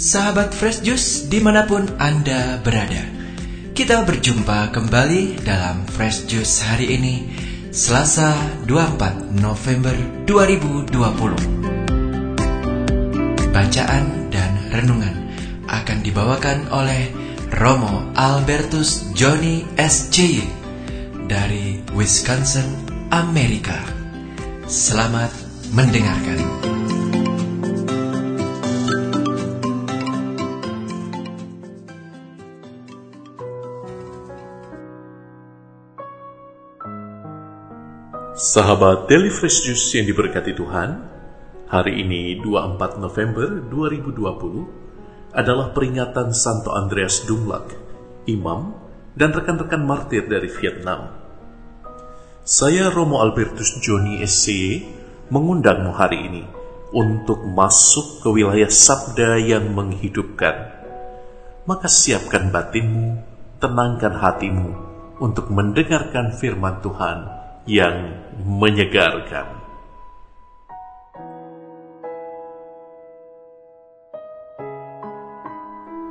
Sahabat Fresh Juice di mana pun Anda berada Kita berjumpa kembali dalam Fresh Juice hari ini Selasa 24 November 2020 Bacaan dan renungan akan dibawakan oleh Romo Albertus Johnny SJ dari Wisconsin, Amerika. Selamat mendengarkan. Sahabat Daily Fresh Juice yang diberkati Tuhan, hari ini 24 November 2020 adalah peringatan Santo Andreas Dumlak, imam dan rekan-rekan martir dari Vietnam. Saya Romo Albertus Joni SCY mengundangmu hari ini untuk masuk ke wilayah sabda yang menghidupkan. Maka siapkan batinmu, tenangkan hatimu untuk mendengarkan firman Tuhan yang menyegarkan.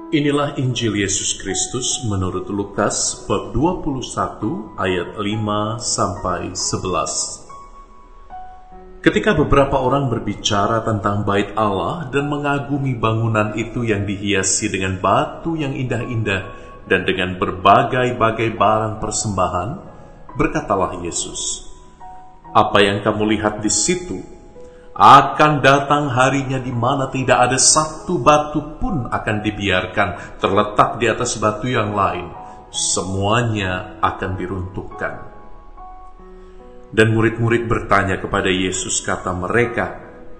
Inilah Injil Yesus Kristus menurut Lukas bab 21 ayat 5 sampai 11. Ketika beberapa orang berbicara tentang bait Allah dan mengagumi bangunan itu yang dihiasi dengan batu yang indah-indah dan dengan berbagai-bagai barang persembahan, berkatalah Yesus, "Apa yang kamu lihat di situ akan datang harinya di mana tidak ada satu batu pun akan dibiarkan terletak di atas batu yang lain. Semuanya akan diruntuhkan." Dan murid-murid bertanya kepada Yesus, kata mereka,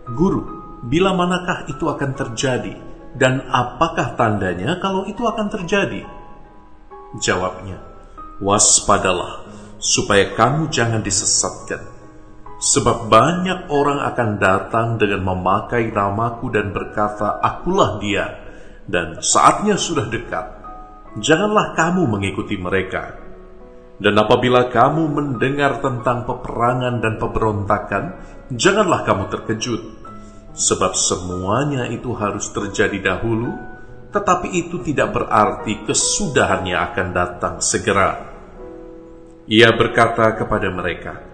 "Guru, bila manakah itu akan terjadi, dan apakah tandanya kalau itu akan terjadi?" Jawabnya, "Waspadalah, supaya kamu jangan disesatkan." Sebab banyak orang akan datang dengan memakai namaku dan berkata, Akulah dia, dan saatnya sudah dekat. Janganlah kamu mengikuti mereka. Dan apabila kamu mendengar tentang peperangan dan pemberontakan, janganlah kamu terkejut. Sebab semuanya itu harus terjadi dahulu, tetapi itu tidak berarti kesudahannya akan datang segera. Ia berkata kepada mereka,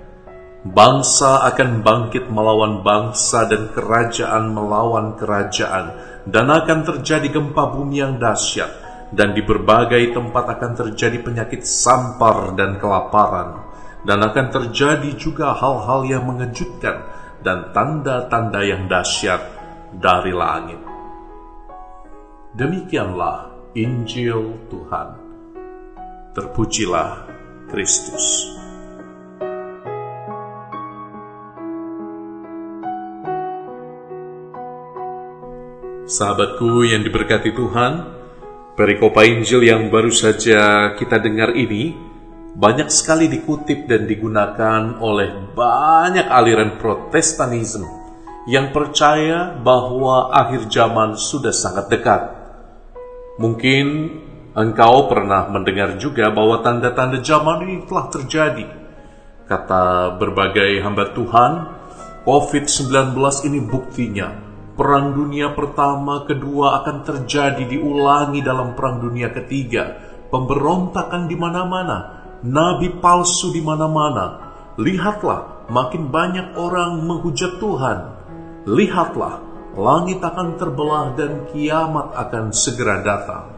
Bangsa akan bangkit melawan bangsa dan kerajaan melawan kerajaan, dan akan terjadi gempa bumi yang dahsyat, dan di berbagai tempat akan terjadi penyakit sampar dan kelaparan, dan akan terjadi juga hal-hal yang mengejutkan dan tanda-tanda yang dahsyat dari langit. Demikianlah Injil Tuhan. Terpujilah Kristus. Sahabatku yang diberkati Tuhan, perikopa Injil yang baru saja kita dengar ini banyak sekali dikutip dan digunakan oleh banyak aliran protestanisme yang percaya bahwa akhir zaman sudah sangat dekat. Mungkin engkau pernah mendengar juga bahwa tanda-tanda zaman ini telah terjadi. Kata berbagai hamba Tuhan, COVID-19 ini buktinya Perang dunia pertama, kedua akan terjadi diulangi dalam perang dunia ketiga. Pemberontakan di mana-mana, nabi palsu di mana-mana. Lihatlah, makin banyak orang menghujat Tuhan. Lihatlah, langit akan terbelah dan kiamat akan segera datang.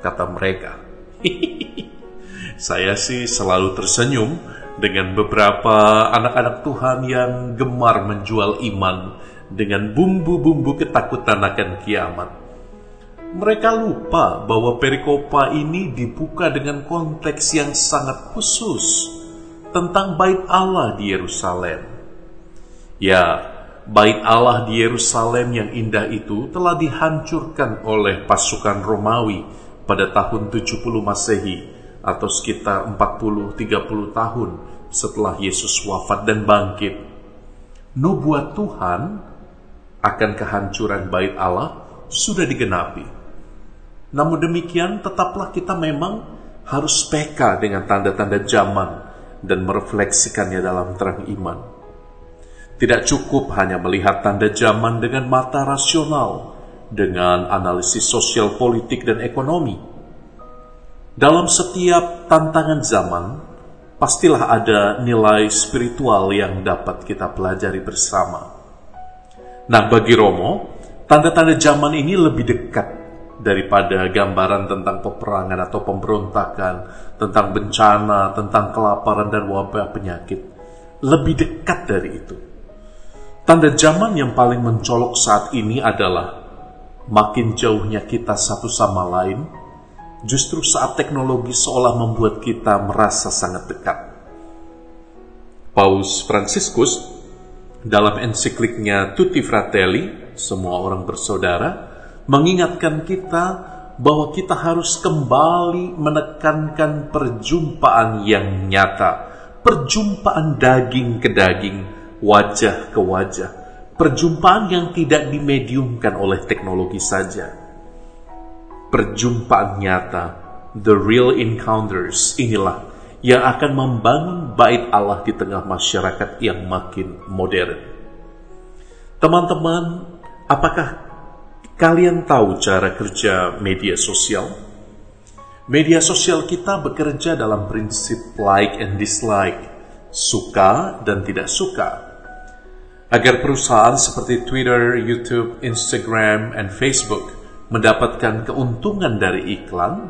Kata mereka. Saya sih selalu tersenyum dengan beberapa anak-anak Tuhan yang gemar menjual iman dengan bumbu-bumbu ketakutan akan kiamat. Mereka lupa bahwa perikopa ini dibuka dengan konteks yang sangat khusus tentang bait Allah di Yerusalem. Ya, bait Allah di Yerusalem yang indah itu telah dihancurkan oleh pasukan Romawi pada tahun 70 Masehi atau sekitar 40-30 tahun setelah Yesus wafat dan bangkit. Nubuat Tuhan akan kehancuran bait Allah sudah digenapi. Namun demikian tetaplah kita memang harus peka dengan tanda-tanda zaman dan merefleksikannya dalam terang iman. Tidak cukup hanya melihat tanda zaman dengan mata rasional, dengan analisis sosial politik dan ekonomi. Dalam setiap tantangan zaman, pastilah ada nilai spiritual yang dapat kita pelajari bersama. Nah, bagi Romo, tanda-tanda zaman ini lebih dekat daripada gambaran tentang peperangan atau pemberontakan, tentang bencana, tentang kelaparan dan wabah penyakit. Lebih dekat dari itu. Tanda zaman yang paling mencolok saat ini adalah makin jauhnya kita satu sama lain, justru saat teknologi seolah membuat kita merasa sangat dekat. Paus Fransiskus dalam ensikliknya Tutti Fratelli, semua orang bersaudara, mengingatkan kita bahwa kita harus kembali menekankan perjumpaan yang nyata, perjumpaan daging ke daging, wajah ke wajah, Perjumpaan yang tidak dimediumkan oleh teknologi saja. Perjumpaan nyata, the real encounters, inilah yang akan membangun bait Allah di tengah masyarakat yang makin modern. Teman-teman, apakah kalian tahu cara kerja media sosial? Media sosial kita bekerja dalam prinsip like and dislike, suka dan tidak suka agar perusahaan seperti Twitter, YouTube, Instagram, dan Facebook mendapatkan keuntungan dari iklan,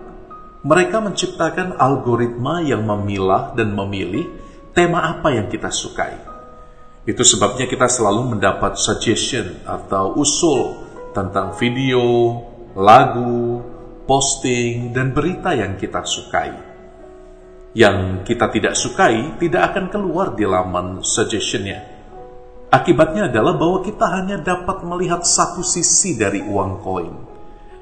mereka menciptakan algoritma yang memilah dan memilih tema apa yang kita sukai. Itu sebabnya kita selalu mendapat suggestion atau usul tentang video, lagu, posting, dan berita yang kita sukai. Yang kita tidak sukai tidak akan keluar di laman suggestionnya Akibatnya adalah bahwa kita hanya dapat melihat satu sisi dari uang koin,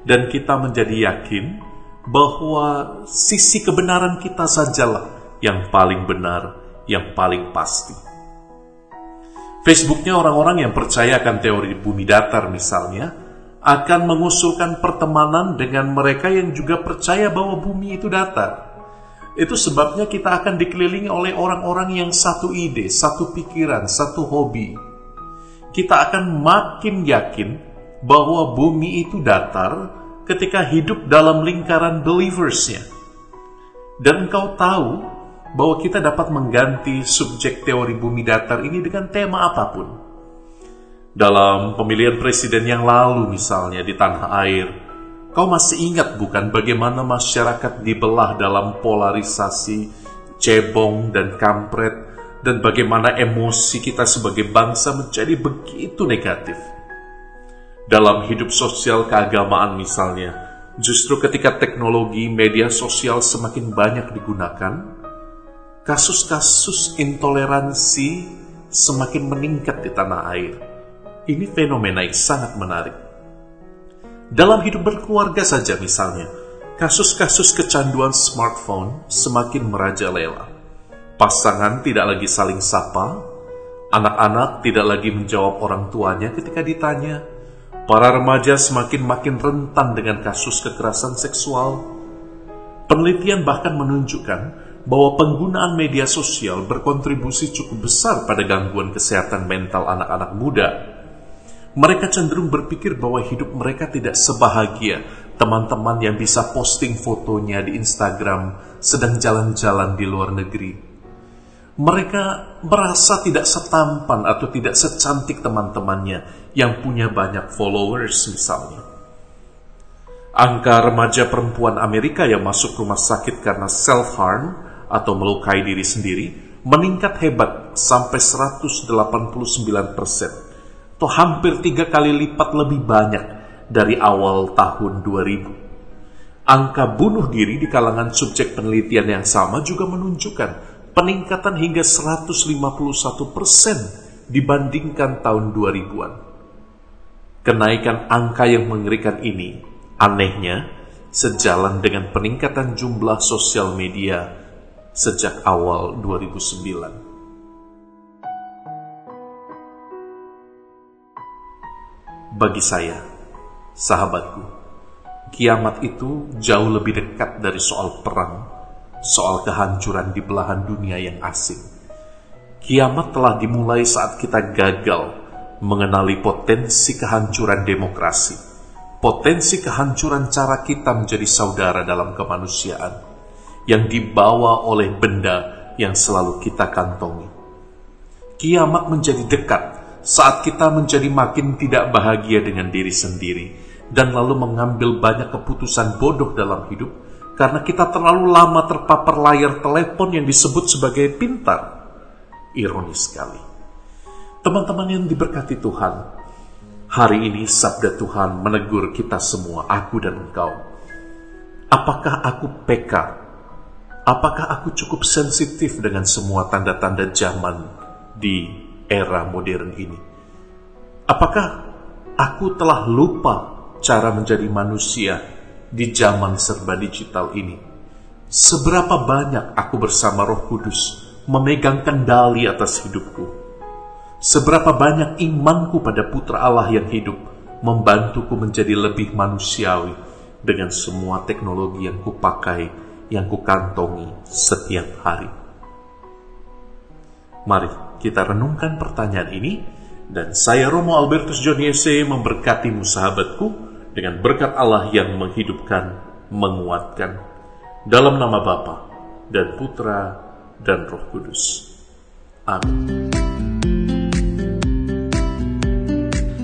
dan kita menjadi yakin bahwa sisi kebenaran kita sajalah yang paling benar, yang paling pasti. Facebooknya orang-orang yang percaya akan teori bumi datar misalnya, akan mengusulkan pertemanan dengan mereka yang juga percaya bahwa bumi itu datar. Itu sebabnya kita akan dikelilingi oleh orang-orang yang satu ide, satu pikiran, satu hobi. Kita akan makin yakin bahwa bumi itu datar ketika hidup dalam lingkaran believersnya. Dan engkau tahu bahwa kita dapat mengganti subjek teori bumi datar ini dengan tema apa pun. Dalam pemilihan presiden yang lalu misalnya di tanah air, Kau masih ingat bukan bagaimana masyarakat dibelah dalam polarisasi, cebong dan kampret, dan bagaimana emosi kita sebagai bangsa menjadi begitu negatif. Dalam hidup sosial keagamaan misalnya, justru ketika teknologi media sosial semakin banyak digunakan, kasus-kasus intoleransi semakin meningkat di tanah air. Ini fenomena yang sangat menarik dalam hidup berkeluarga saja misalnya, kasus-kasus kecanduan smartphone semakin merajalela. Pasangan tidak lagi saling sapa, anak-anak tidak lagi menjawab orang tuanya ketika ditanya, para remaja semakin makin rentan dengan kasus kekerasan seksual. Penelitian bahkan menunjukkan bahwa penggunaan media sosial berkontribusi cukup besar pada gangguan kesehatan mental anak-anak muda mereka cenderung berpikir bahwa hidup mereka tidak sebahagia teman-teman yang bisa posting fotonya di Instagram sedang jalan-jalan di luar negeri. Mereka merasa tidak setampan atau tidak secantik teman-temannya yang punya banyak followers misalnya. Angka remaja perempuan Amerika yang masuk rumah sakit karena self-harm atau melukai diri sendiri meningkat hebat sampai 189 persen atau hampir tiga kali lipat lebih banyak dari awal tahun 2000. Angka bunuh diri di kalangan subjek penelitian yang sama juga menunjukkan peningkatan hingga 151 persen dibandingkan tahun 2000-an. Kenaikan angka yang mengerikan ini, anehnya, sejalan dengan peningkatan jumlah sosial media sejak awal 2009. Bagi saya, sahabatku, kiamat itu jauh lebih dekat dari soal perang, soal kehancuran di belahan dunia yang asing. Kiamat telah dimulai saat kita gagal mengenali potensi kehancuran demokrasi, potensi kehancuran cara kita menjadi saudara dalam kemanusiaan yang dibawa oleh benda yang selalu kita kantongi. Kiamat menjadi dekat saat kita menjadi makin tidak bahagia dengan diri sendiri dan lalu mengambil banyak keputusan bodoh dalam hidup karena kita terlalu lama terpapar layar telepon yang disebut sebagai pintar. Ironis sekali. Teman-teman yang diberkati Tuhan, hari ini sabda Tuhan menegur kita semua, aku dan engkau. Apakah aku peka? Apakah aku cukup sensitif dengan semua tanda-tanda zaman di era modern ini? Apakah aku telah lupa cara menjadi manusia di zaman serba digital ini? Seberapa banyak aku bersama Roh Kudus memegang kendali atas hidupku? Seberapa banyak imanku pada Putra Allah yang hidup membantuku menjadi lebih manusiawi dengan semua teknologi yang kupakai, yang kukantongi setiap hari. Mari kita renungkan pertanyaan ini dan saya Romo Albertus John Yese memberkatimu sahabatku dengan berkat Allah yang menghidupkan, menguatkan dalam nama Bapa dan Putra dan Roh Kudus. Amin.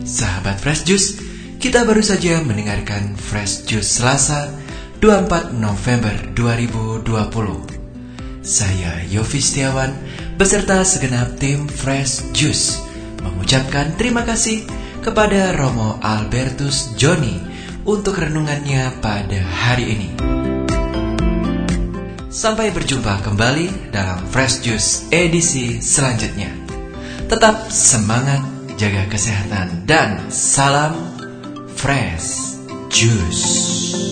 Sahabat Fresh Juice, kita baru saja mendengarkan Fresh Juice Selasa 24 November 2020. Saya Yofi Setiawan beserta segenap tim Fresh Juice mengucapkan terima kasih kepada Romo Albertus Joni untuk renungannya pada hari ini. Sampai berjumpa kembali dalam Fresh Juice edisi selanjutnya. Tetap semangat jaga kesehatan, dan salam fresh juice.